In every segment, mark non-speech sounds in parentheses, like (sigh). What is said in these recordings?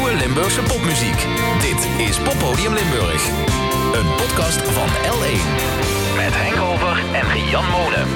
nieuwe Limburgse popmuziek. Dit is Poppodium Limburg. Een podcast van L1. Met Henk Over en Jan Molen.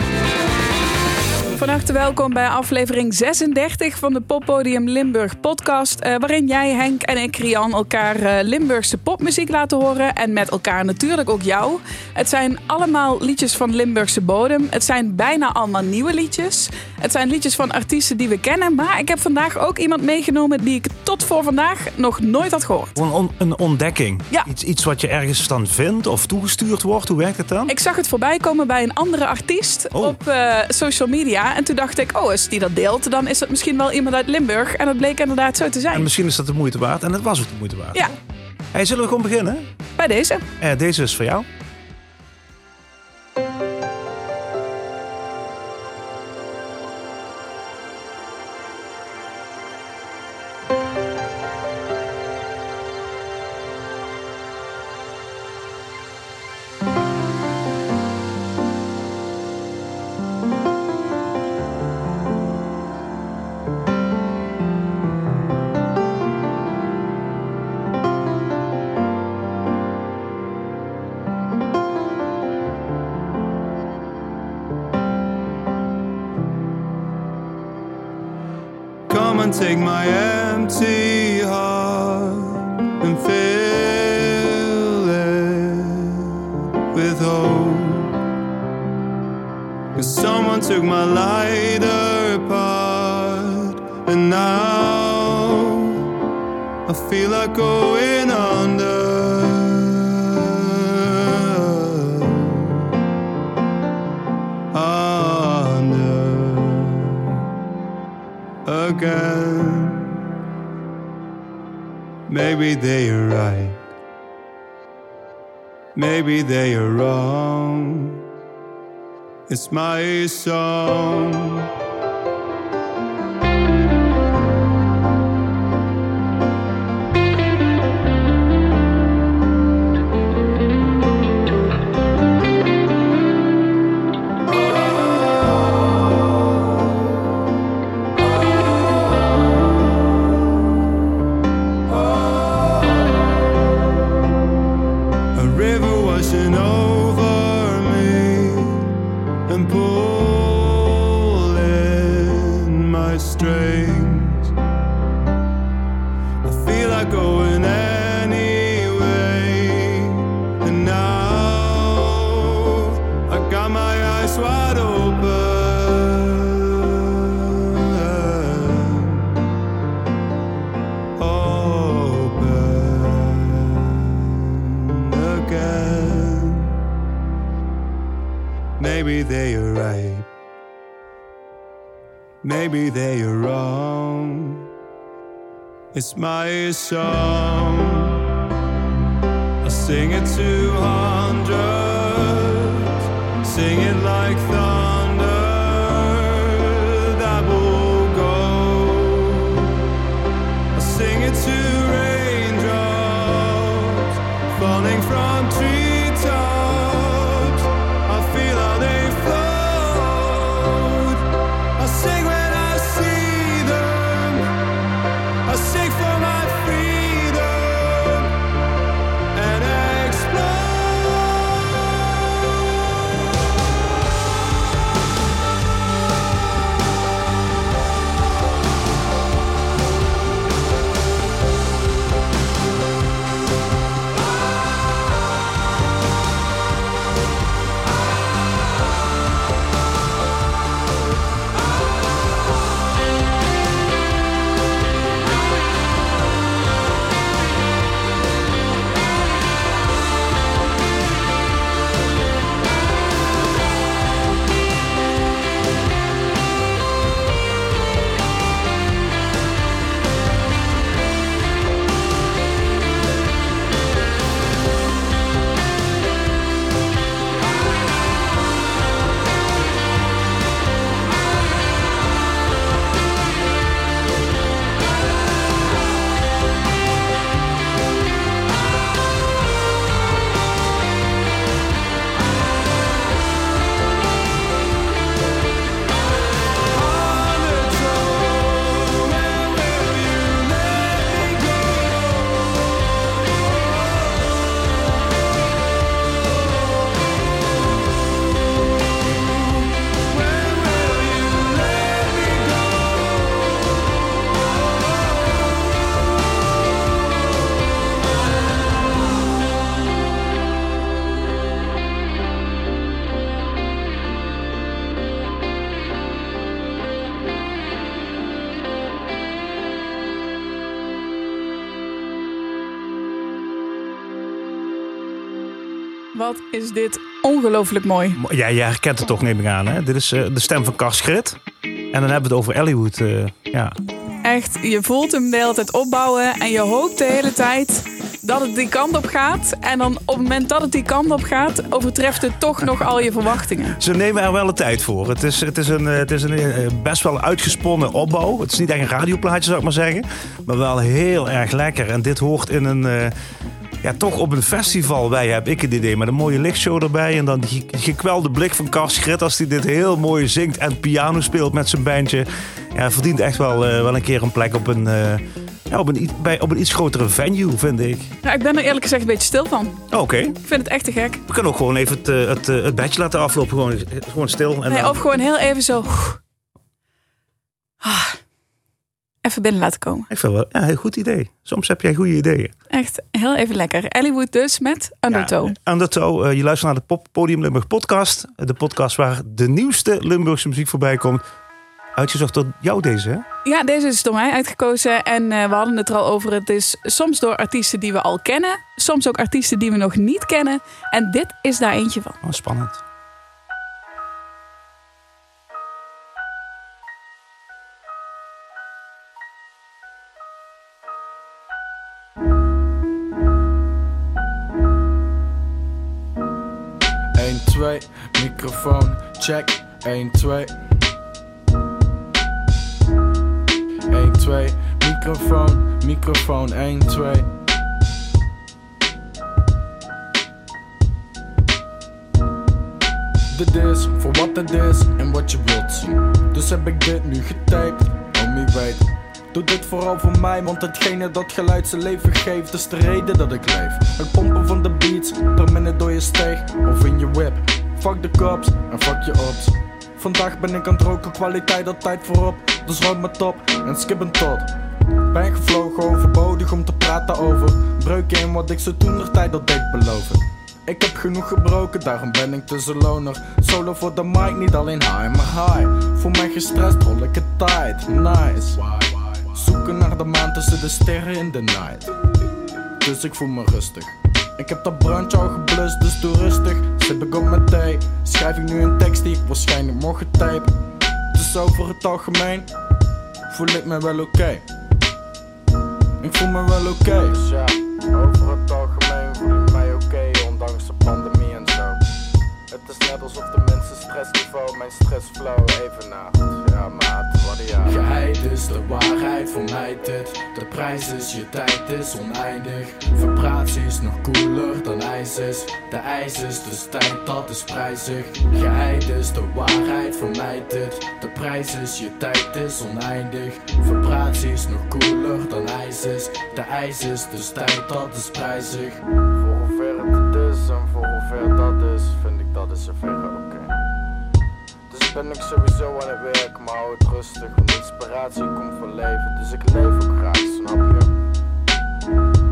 Van harte welkom bij aflevering 36 van de Poppodium Limburg podcast. eh, waarin jij, Henk en ik, Rian, elkaar eh, Limburgse popmuziek laten horen. En met elkaar natuurlijk ook jou. Het zijn allemaal liedjes van Limburgse bodem. Het zijn bijna allemaal nieuwe liedjes. Het zijn liedjes van artiesten die we kennen. Maar ik heb vandaag ook iemand meegenomen die ik tot voor vandaag nog nooit had gehoord. Gewoon on- een ontdekking. Ja. Iets, iets wat je ergens dan vindt of toegestuurd wordt. Hoe werkt het dan? Ik zag het voorbij komen bij een andere artiest Oh. op eh, social media. En toen dacht ik, oh, als die dat deelt, dan is het misschien wel iemand uit Limburg. En dat bleek inderdaad zo te En zijn. misschien is dat de moeite waard. En het was ook de moeite waard. Ja, Hey, zullen we gewoon beginnen? bij deze. Eh, deze is voor jou. Take my empty heart and fill it with hope. Cause someone took my lighter part, and now I feel like going Maybe they are right. Maybe they are wrong. It's my song. My song. I sing it to hundreds. Sing it like thunder that will go. I sing it to raindrops falling from treetops. Wat is dit ongelooflijk mooi. Ja, jij herkent het toch, neem ik aan. Hè? Dit is eh, de stem van Kars Grit. En dan hebben we het over Ellywood. eh, ja. Echt, je voelt hem de hele tijd opbouwen en je hoopt de hele tijd dat het die kant op gaat. En dan op het moment dat het die kant op gaat, overtreft het toch nog al je verwachtingen. Ze nemen er wel de tijd voor. Het is, het is een, eh, het is een best wel uitgesponnen opbouw. Het is niet echt een radioplaatje, zou ik maar zeggen. Maar wel heel erg lekker. En dit hoort in een... ja, toch op een festival bij heb ik het idee. Met een mooie lichtshow erbij. En dan die gekwelde blik van Kars Grit als hij dit heel mooi zingt en piano speelt met zijn bandje. Ja, verdient echt wel, eh, wel een keer een plek op een, eh, ja, op, een, bij, op een iets grotere venue, vind ik. Ja, ik ben er eerlijk gezegd een beetje stil van. Oh, Oké, Ik vind het echt te gek. we kunnen ook gewoon even het, eh, het, het badge laten aflopen. Gewoon, gewoon stil. En Nee, dan- of gewoon heel even zo. Ah, even binnen laten komen. Ik vind wel ja, een heel goed idee. Soms heb jij goede ideeën. Echt heel even lekker. Ellywood dus met Undertow. Ja, Undertow, eh, je luistert naar de Pop Podium Limburg podcast. De podcast waar de nieuwste Limburgse muziek voorbij komt. Uitgezocht door jou deze, hè? Ja, deze is door mij uitgekozen. En eh, we hadden het er al over. Het is soms door artiesten die we al kennen. Soms ook artiesten die we nog niet kennen. En dit is daar eentje van. Oh, spannend. Microfoon, check. 1, 2. 1, 2, microfoon, microfoon, 1, 2. Dit is voor wat het is en wat je wilt zien. Dus heb ik dit nu getypt, om wie weet. Doe dit vooral voor mij, want hetgene dat geluid zijn leven geeft, is de reden dat ik leef. Het pompen van de beats, per minute door je steeg of in je whip. Fuck de cops en fuck je ops. Vandaag ben ik aan het roken, kwaliteit altijd voorop. Dus rood me top en skip een tot. Ben gevlogen overbodig om te praten over breuken in wat ik zo toen nog tijd al deed beloven. Ik heb genoeg gebroken, daarom ben ik tussen loner. Solo voor de mic, niet alleen high, maar high. Voel mij gestrest, rol ik het tight, nice. Zoeken naar de maan tussen de sterren in de night. Dus ik voel me rustig. Ik heb dat brandje al geblust, dus doe rustig. Sip ik op mijn thee. Schrijf ik nu een tekst die ik waarschijnlijk morgen type. Dus over het algemeen voel ik me wel oké. Ik voel me wel oké. Dus ja, over het algemeen voel ik mij oké, ondanks de pandemie en zo. Het is net alsof de mensen stressniveau mijn stressflow evenaart. Ja is de waarheid voor mij dit. De prijs is je tijd is oneindig. Vibratie is nog cooler dan ijs is. De ijs is dus tijd, dat is prijzig. Geheid is de waarheid voor mij dit. De prijs is je tijd is oneindig. Vibratie is nog cooler dan ijs is. De ijs is dus tijd, dat is prijzig. Voor hoever het is en voor hoever dat is, vind ik dat is zover oké. Ben ik sowieso aan het werk, maar hou het rustig, want inspiratie komt van leven. Dus ik leef ook graag, snap je?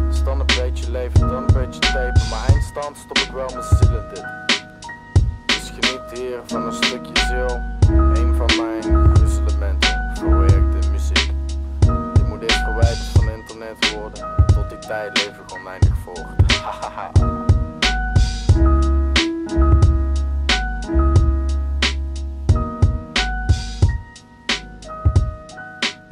Dus dan een beetje leven, dan een beetje tapen, maar eindstand stop ik wel mijn ziel in dit. Dus geniet hier van een stukje ziel, een van mijn gruzelementen, verwerkte muziek. Dit moet eerst verwijderd van internet worden, tot die tijd ik oneindig voort. (laughs) Hahaha.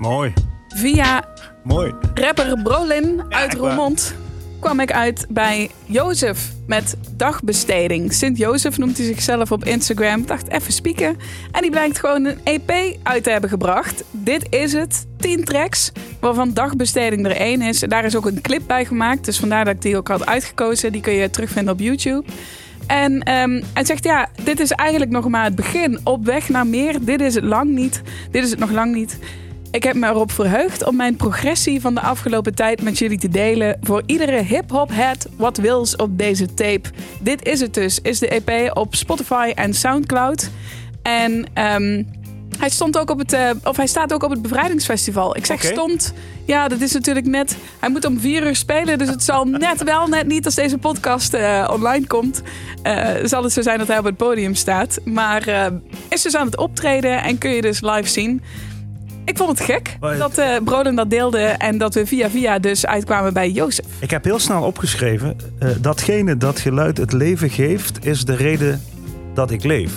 Mooi. Via Mooi. rapper Brolin uit Roermond kwam ik uit bij Jozef met dagbesteding. Sint-Jozef noemt hij zichzelf op Instagram. Ik dacht even spieken. En die blijkt gewoon een EP uit te hebben gebracht. Dit is het. 10 tracks, waarvan dagbesteding er één is. Daar is ook een clip bij gemaakt. Dus vandaar dat ik die ook had uitgekozen. Die kun je terugvinden op YouTube. En ehm, hij zegt, ja, dit is eigenlijk nog maar het begin. Op weg naar meer. Dit is het lang niet. Dit is het nog lang niet. Ik heb me erop verheugd om mijn progressie van de afgelopen tijd met jullie te delen. Voor iedere hip-hop head wat wils op deze tape. Dit is het dus, is de EP op Spotify en Soundcloud. En ehm, hij stond ook op het, eh, of hij staat ook op het bevrijdingsfestival. Ik zeg stond, ja, dat is natuurlijk net. Hij moet om vier uur spelen, dus het zal net wel, net niet als deze podcast eh, online komt. eh, zal het zo zijn dat hij op het podium staat. Maar is dus aan het optreden en kun je dus live zien. Ik vond het gek dat eh Broden dat deelde en dat we via via dus uitkwamen bij Jozef. Ik heb heel snel opgeschreven, eh, datgene dat geluid het leven geeft, is de reden dat ik leef.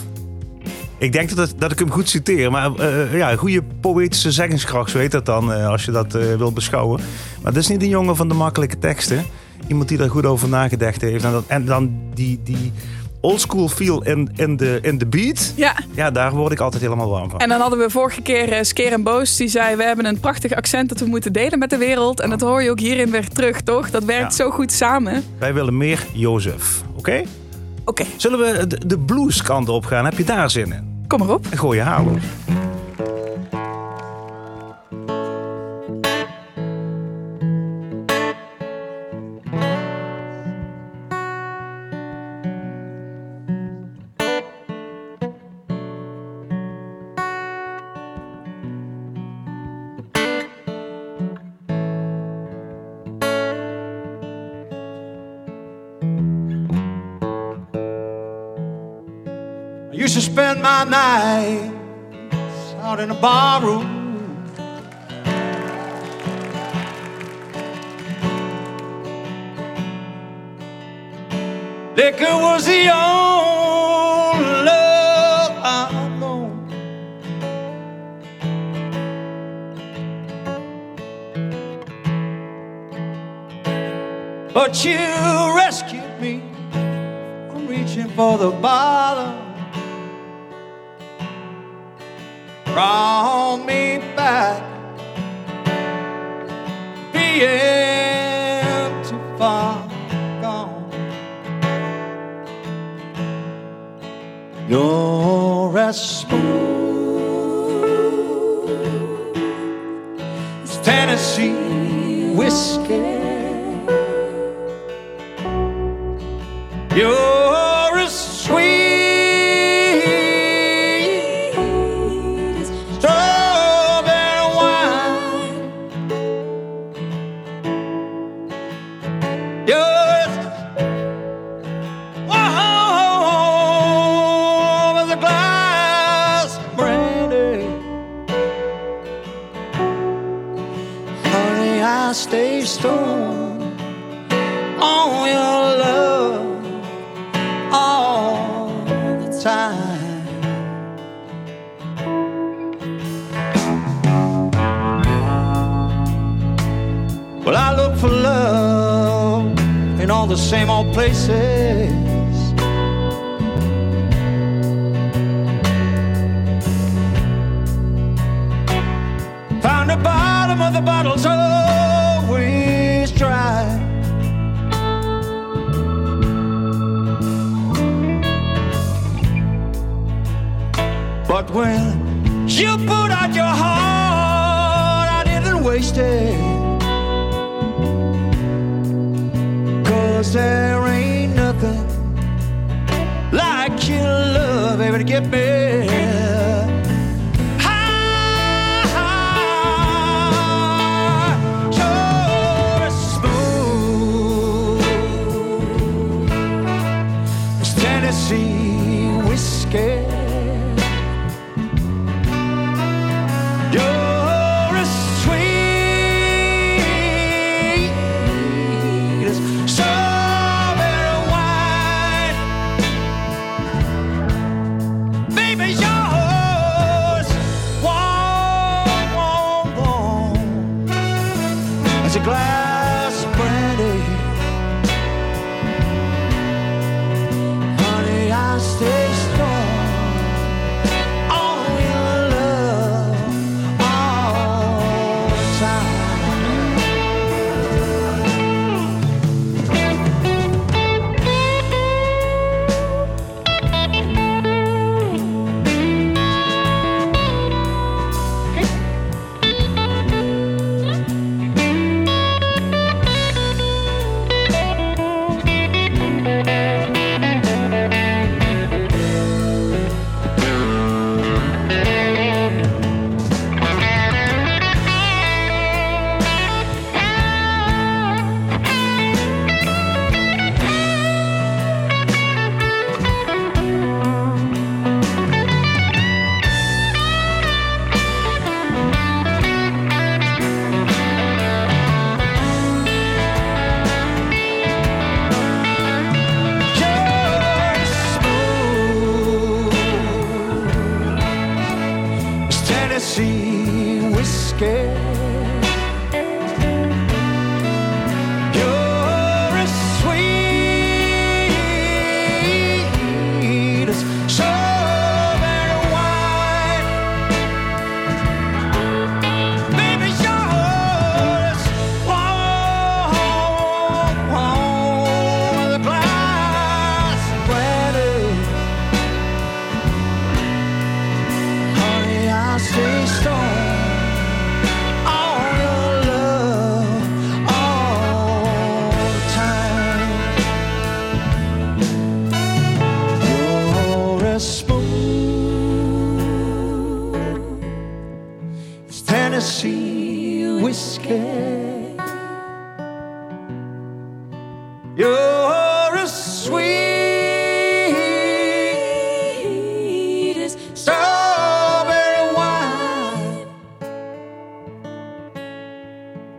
Ik denk dat, het- dat ik hem goed citeer, maar eh, ja, goede poëtische zeggingskracht, zo heet dat dan, als je dat wilt beschouwen. Maar dat is niet een jongen van de makkelijke teksten. Iemand die daar goed over nagedacht heeft. En, dat, en dan die, die oldschool feel in, in, de, in de beat, Ja, ja, daar word ik altijd helemaal warm van. en dan hadden we vorige keer Skeer en Boos. Die zei, we hebben een prachtig accent dat we moeten delen met de wereld. En dat hoor je ook hierin weer terug, toch? Dat werkt Ja. zo goed samen. Wij willen meer Jozef, oké? Oké, Zullen we de, de blueskant op gaan? Heb je daar zin in? kom maar op. En gooi je halen. My nights out in a barroom. Liquor was the only love I know. But you rescued me from reaching for the bottom. Brought me back time. Well, I look for love in all the same old places. Found the bottom of the bottle's when you put out your heart, I didn't waste it. Cause there ain't nothing like your love ever to get me.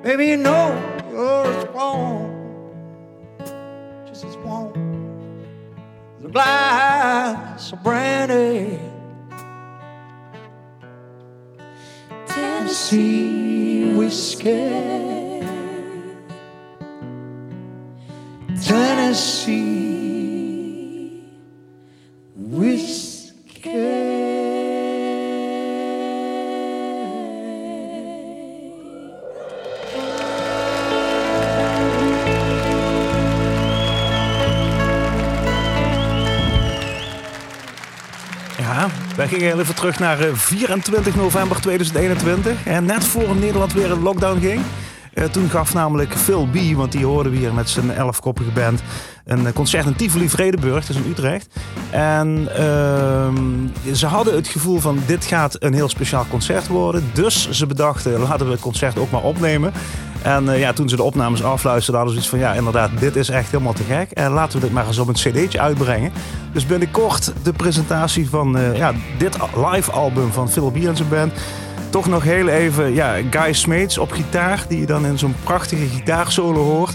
Baby, you know you're warm, just as warm as a glass of brandy. Tennessee whiskey. Tennessee gingen heel even terug naar eh, 24 november 2021. En net voor Nederland weer in lockdown ging. Eh, toen gaf namelijk Phil B, want die hoorden we hier met zijn elfkoppige band, een eh, concert in Tivoli Vredenburg, dat is in Utrecht. En ehm, ze hadden het gevoel van dit gaat een heel speciaal concert worden. Dus ze bedachten, laten we het concert ook maar opnemen. En eh, ja, toen ze de opnames afluisterden, hadden ze iets van ja, inderdaad, dit is echt helemaal te gek. En laten we dit maar eens op een cd'tje uitbrengen. Dus binnenkort de presentatie van eh, ja, dit live album van Phil B en zijn band. Toch nog heel even ja, Guy Smeets op gitaar, die je dan in zo'n prachtige gitaarsolo hoort.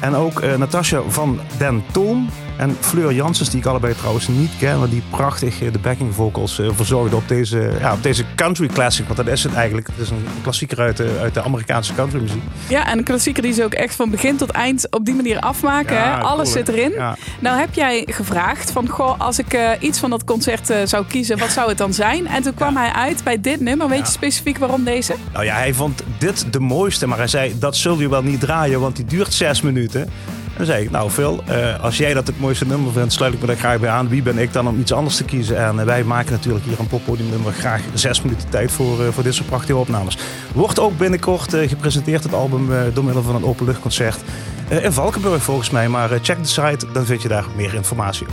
En ook eh, Natasja van Den Toom en Fleur Janssens, die ik allebei trouwens niet ken, maar die prachtig eh, de backing vocals eh, verzorgde op deze, ja, op deze country classic. Want dat is het eigenlijk. Het is een klassieker uit de, uit de Amerikaanse countrymuziek. Ja, en een klassieker die ze ook echt van begin tot eind op die manier afmaken. Ja? Alles cool, zit erin. Ja. Nou heb jij gevraagd van, goh, als ik eh, iets van dat concert zou kiezen, wat zou het dan zijn? En toen kwam hij uit bij dit nummer. Weet je specifiek waarom deze? Nou ja, hij vond dit de mooiste, maar hij zei dat zul je wel niet draaien, want die duurt zes minuten. Dan zei ik, nou Phil, eh, als jij dat het mooiste nummer vindt, sluit ik me daar graag bij aan. Wie ben ik dan om iets anders te kiezen? En eh, wij maken natuurlijk hier een poppodium nummer graag zes minuten tijd voor, eh, voor dit soort prachtige opnames. Wordt ook binnenkort gepresenteerd, het album, door middel van een openluchtconcert. in Valkenburg volgens mij, maar check de site, dan vind je daar meer informatie.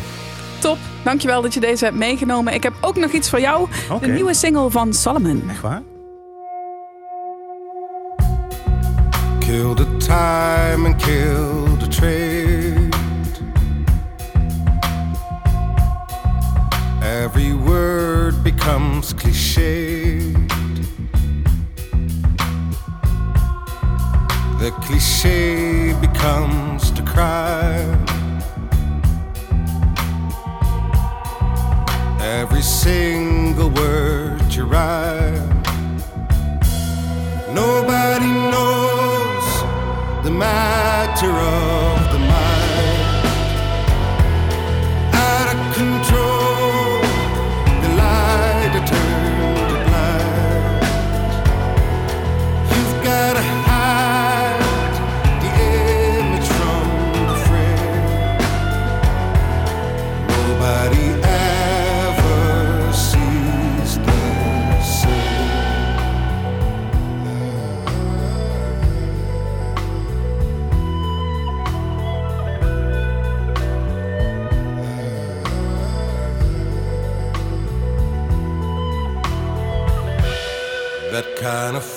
Top, dankjewel dat je deze hebt meegenomen. Ik heb ook nog iets voor jou. Oké. De nieuwe single van Solomon. Echt waar? Kill the time and kill the trade. Every word becomes cliched. The cliche becomes the crime. Every single word you write. Nobody knows matter of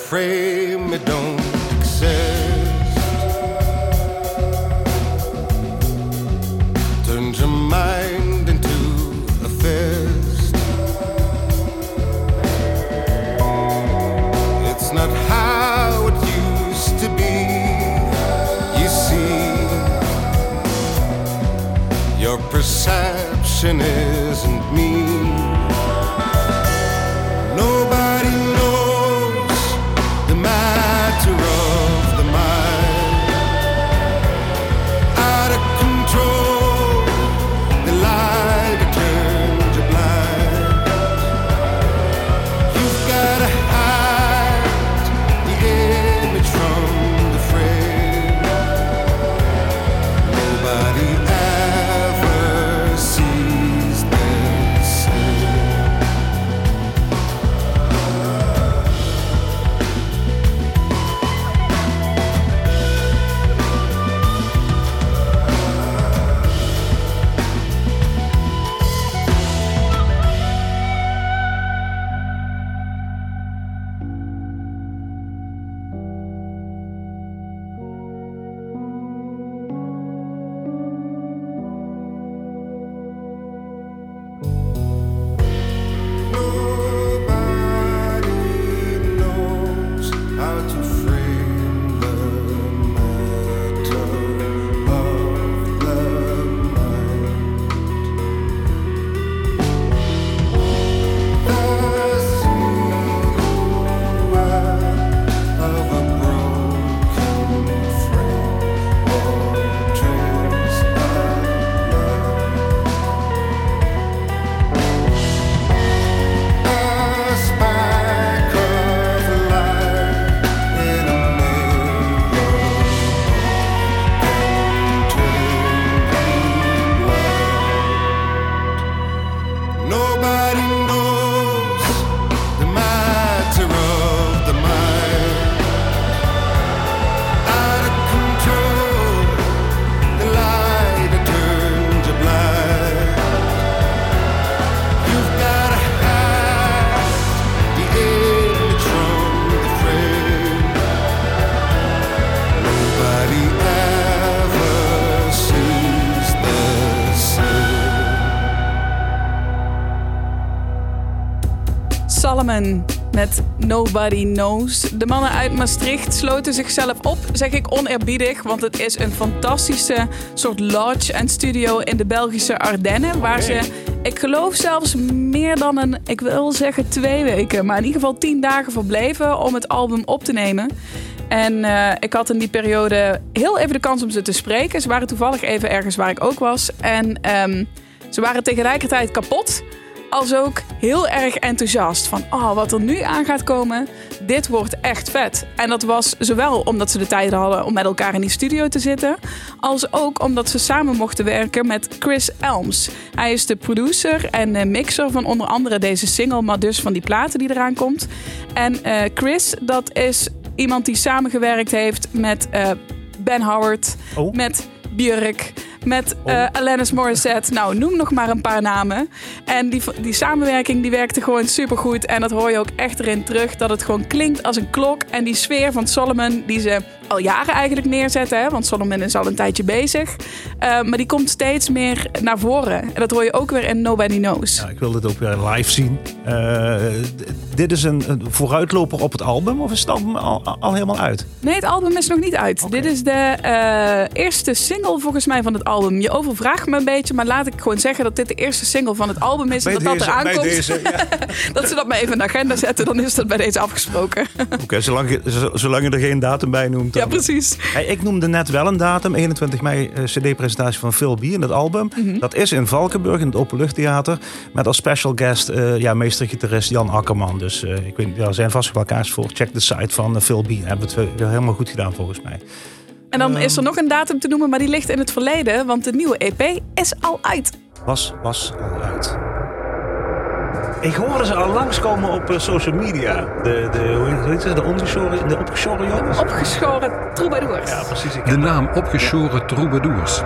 afraid. Met Nobody Knows. De mannen uit Maastricht sloten zichzelf op, zeg ik oneerbiedig, want het is een fantastische soort lodge en studio in de Belgische Ardennen, waar ze, ik geloof zelfs meer dan een, ik wil zeggen twee weken, maar in ieder geval tien dagen verbleven om het album op te nemen. En eh, ik had in die periode heel even de kans om ze te spreken. Ze waren toevallig even ergens waar ik ook was. En ehm, ze waren tegelijkertijd kapot. Als ook heel erg enthousiast. Van oh, wat er nu aan gaat komen. Dit wordt echt vet. En dat was zowel omdat ze de tijd hadden om met elkaar in die studio te zitten. Als ook omdat ze samen mochten werken met Chris Elms. Hij is de producer en eh, mixer van onder andere deze single. Maar dus van die platen die eraan komt. En eh, Chris, dat is iemand die samengewerkt heeft met eh, Ben Howard, Oh. met Björk, met eh Alanis Morissette. Nou, noem nog maar een paar namen. En die, die samenwerking die werkte gewoon supergoed. En dat hoor je ook echt erin terug. Dat het gewoon klinkt als een klok. En die sfeer van Solomon, die ze al jaren eigenlijk neerzetten. Hè? Want Solomon is al een tijdje bezig. Eh, maar die komt steeds meer naar voren. En dat hoor je ook weer in Nobody Knows. Ja, ik wil dit ook weer live zien. Eh, dit is een, een vooruitloper op het album of is het album al, al helemaal uit? Nee, het album is nog niet uit. Dit is de eerste single volgens mij van het album. Je overvraagt me een beetje, maar laat ik gewoon zeggen dat dit de eerste single van het album is. en dat dat eraan komt. deze, ja. (laughs) Dat ze dat maar even in de agenda zetten, dan is dat bij deze afgesproken. Oké, zolang, zolang je er geen datum bij noemt. ja, precies. Hey, ik noemde net wel een datum, 21 mei, eh, cd-presentatie van Phil B in het album. Mhm. Dat is in Valkenburg, in het Openluchttheater. Met als special guest eh ja, meestergitarist Jan Akkerman. Dus eh, ik weet, ja, er zijn vast wel kaars voor. Check de site van Phil B. Hebben we het weer helemaal goed gedaan volgens mij. En dan is er nog een datum te noemen, maar die ligt in het verleden. Want de nieuwe EP is al uit. Was, was al uit. Ik hoorde ze al langskomen op eh, social media. De, de, hoe heet- ze? De ongeschoren, de opgeschoren jongens. Opgeschoren troubadours. Ja, precies. Ik De naam opgeschoren troubadours.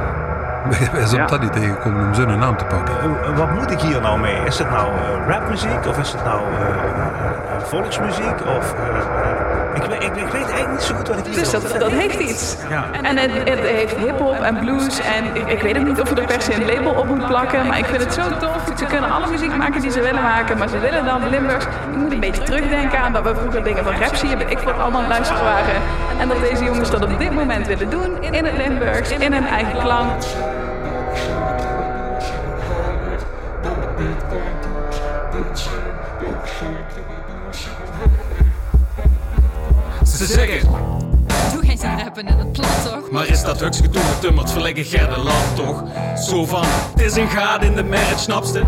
(laughs) Wij zijn op dat idee gekomen om zo'n naam te pakken. Eh, Wat moet ik hier nou mee? Is het nou eh, rapmuziek of is het nou eh, volksmuziek? Of, ik, weet- ik, ik weet eigenlijk niet zo goed wat ik hier Dus dat, dat heeft iets. Ja. En het, het heeft hip-hop en blues. En ik, ik weet ook niet of je er per se een label op moet plakken. Maar ik vind het zo tof. Ze kunnen alle muziek maken die ze willen maken. Maar ze willen dan Limburgs. Ik moet een beetje terugdenken aan dat we vroeger dingen van rap zien. Ik voor allemaal luisteren waren. En dat deze jongens dat op dit moment willen doen. In het Limburgs. In hun eigen klank. Zeggen, Doe geen zin rappen in het plat toch? maar is dat huks gedoe getummerd, verleggen Gerde land toch? Zo van, het is een gaat in de marriage, snapste?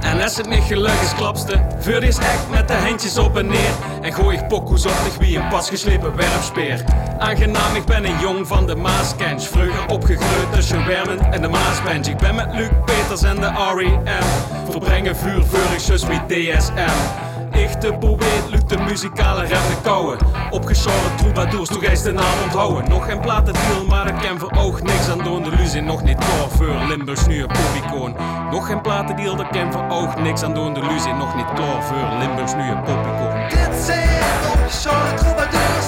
En als het niet gelukkig is, klapste. Vuur is echt met de handjes op en neer. En gooi ik pokoes op de wie een pas geslepen werpspeer. Aangenaam, ik ben een jong van de Maaskens. Vroeger opgegroeid tussen Wermen en de Maasbench. Ik ben met Luc Peters en de R.E.M. Verbrengen vuur, vurig, zus wie DSM. Echte poëet, Luc de muzikale rap de kouwen. Opgeschoren troubadours, toch eens de naam onthouden. Nog geen platendeal, maar ik ken voor oog niks aan doen. De Luzie nog niet voor Limburgs nu een popicoon. Nog geen platendeal, daar ken voor oog niks aan doen. De Luzie nog niet voor Limburgs nu een popicoon. Dit zijn opgeschoren troubadours,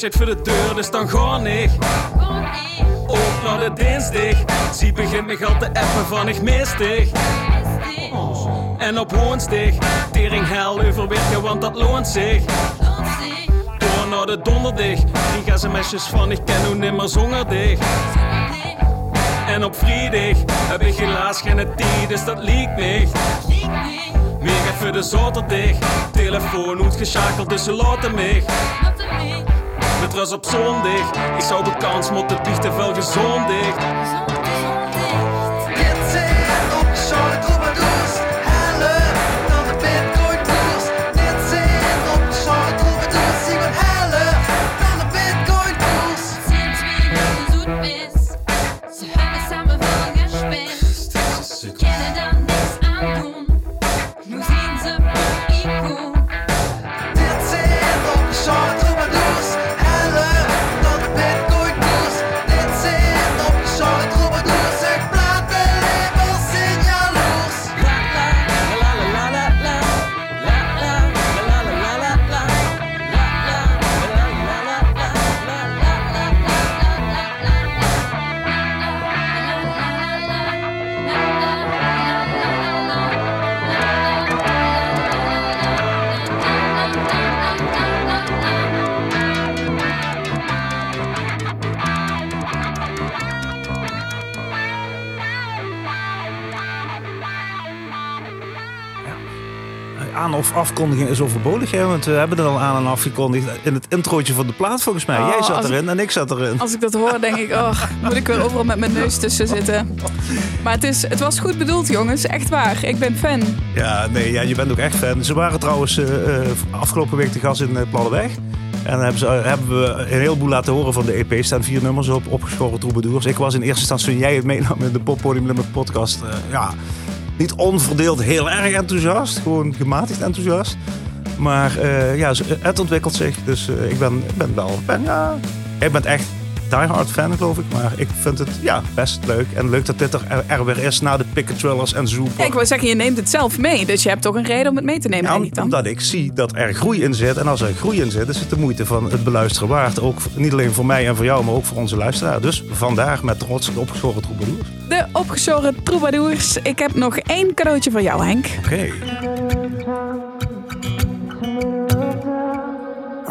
zit voor de deur, dus dan. Gewoon ik. Ook naar de dinsdag, zie begint me al te appen van ik mistig. En op woensdag, tering hel overwerken, want dat loont zich. Door naar de donderdag, drie sms'jes van ik ken hoe nimmer. Nee, En op vrijdag heb ik helaas geen tijd, dus dat liegt niet. Mega voor de zaterdag, telefoon uitgeschakeld, dus ze laten mij. Met rust op zondag, ik zou de kans moeten biechten veel gezondig. Aan- of afkondiging is overbodig. Hè? Want we hebben er al aan en afgekondigd in het introotje van de plaat volgens mij. Oh, Jij zat ik- erin en ik zat erin. Als ik dat hoor, denk ik, oh, moet ik weer overal met mijn neus tussen zitten. Maar het, is, het was goed bedoeld, jongens. Echt waar. Ik ben fan. Ja, nee, ja, je bent ook echt fan. Ze waren trouwens eh, eh, afgelopen week te gast in uh, Pladderweg. En dan hebben, ze, hebben we een heleboel laten horen van de EP. Er staan vier nummers op, opgeschoren troubadours. Ik was in eerste instantie, toen jij het meenam in de Poppodium Limburg podcast... ja, niet onverdeeld heel erg enthousiast. Gewoon gematigd enthousiast. Maar eh, ja, ze- het ontwikkelt zich. Dus eh, ik ben, ben wel... Ben, ja, ik ben echt diehard fan, geloof ik. Maar ik vind het ja, best leuk. En leuk dat dit er, er weer is na de Picket en. Ja, ik wou zeggen, je neemt het zelf mee. Dus je hebt toch een reden om het mee te nemen, Ja, denk ik dan? omdat ik zie dat er groei in zit. En als er groei in zit, is het de moeite van het beluisteren waard. Ook niet alleen voor mij en voor jou, maar ook voor onze luisteraar. Dus vandaag met trots de opgeschoren troubadours. De opgeschoren troubadours. Ik heb nog één cadeautje voor jou, Henk. Oké.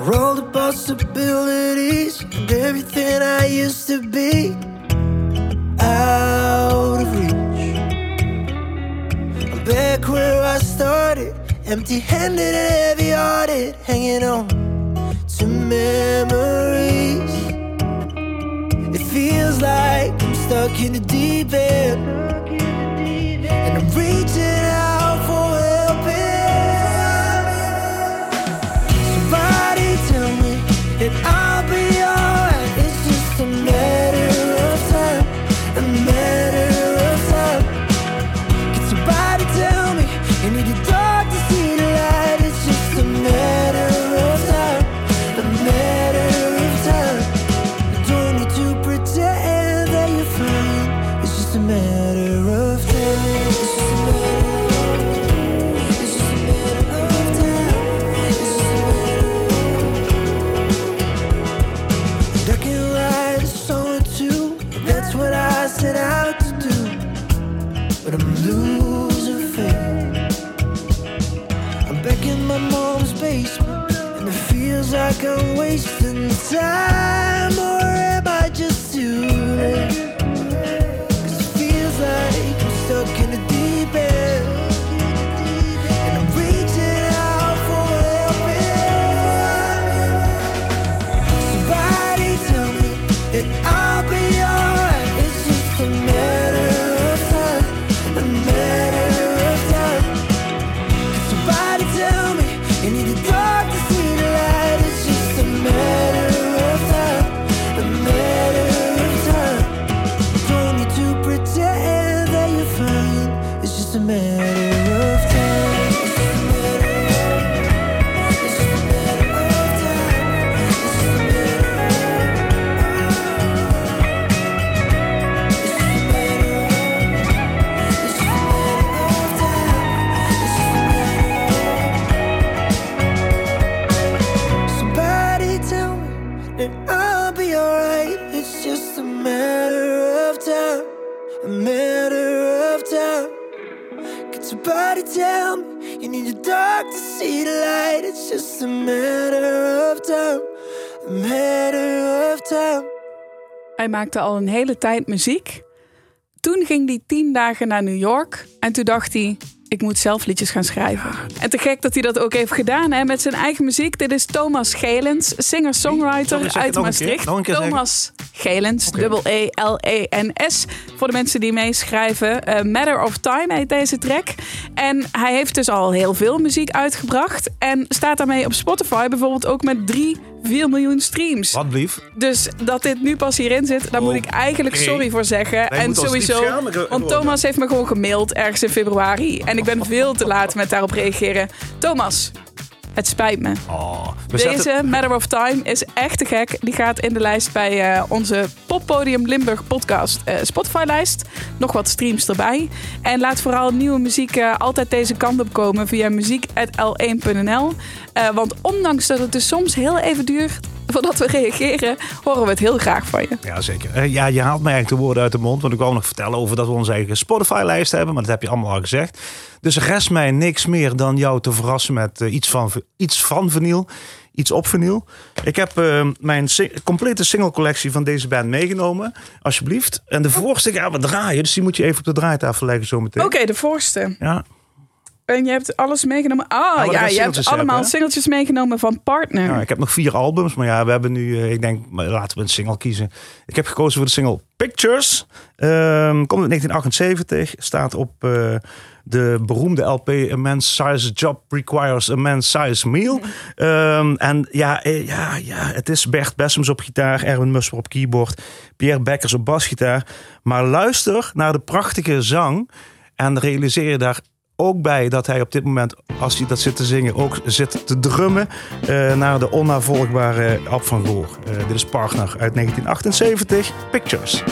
Roll the possibilities and everything I used to be out of reach. I'm back where I started, empty handed and heavy hearted, hanging on to memories. It feels like I'm stuck in the deep end, Hij maakte al een hele tijd muziek. Toen ging hij tien dagen naar New York. En toen dacht hij, ik moet zelf liedjes gaan schrijven. En te gek dat hij dat ook heeft gedaan hè, met zijn eigen muziek. Dit is Thomas Gelens, singer-songwriter uit. Maastricht. Nog een keer zeggen. Thomas Gelens, dubbel E-L-E-N-S. Voor de mensen die meeschrijven. Eh, Matter of Time heet deze track. En hij heeft dus al heel veel muziek uitgebracht. En staat daarmee op Spotify bijvoorbeeld ook met 3, 4 miljoen streams. Wat blief? Dus dat dit nu pas hierin zit, daar moet ik eigenlijk sorry voor zeggen. En sowieso, want. Thomas heeft me gewoon gemaild ergens in februari. En ik ben veel te laat met daarop reageren. Thomas, het spijt me. Oh, Deze Matter of Time is echt te gek. Die gaat in de lijst bij eh, onze Poppodium Limburg podcast eh, Spotify-lijst. Nog wat streams erbij. En laat vooral nieuwe muziek eh, altijd deze kant op komen via muziek.l1.nl. Eh, want ondanks dat het dus soms heel even duurt (laughs) voordat we reageren, horen we het heel graag van je. Ja, zeker. Eh, ja, je haalt mij eigenlijk de woorden uit de mond. Want ik wou nog vertellen over dat we onze eigen Spotify-lijst hebben. Maar dat heb je allemaal al gezegd. Dus rest mij niks meer dan jou te verrassen met eh, iets, van, iets van vinyl. Iets op vinyl. Ik heb eh, mijn complete single-collectie van deze band meegenomen. Alsjeblieft. En de voorste gaan we draaien. Dus die moet je even op de draaitafel leggen zometeen. Oké, de voorste. Ja. En je hebt alles meegenomen. Ah, ja, je hebt allemaal hebben, singeltjes meegenomen van partner. Nou, ik heb nog vier albums, maar ja, we hebben nu, eh, ik denk, laten we een single kiezen. Ik heb gekozen voor de single Pictures. Ehm, komt in 1978, staat op eh, de beroemde LP A Man's Size Job Requires a Man's Size Meal. (laughs) Ehm, en ja, eh, ja, ja, het is Bert Bessems op gitaar, Erwin Musper op keyboard, Pierre Bekkers op basgitaar. Maar luister naar de prachtige zang. En realiseer je daar ook bij dat hij op dit moment, als hij dat zit te zingen, ook zit te drummen eh, naar de onnavolgbare Ab van Goor. Eh, dit is Partner uit 1978, Pictures.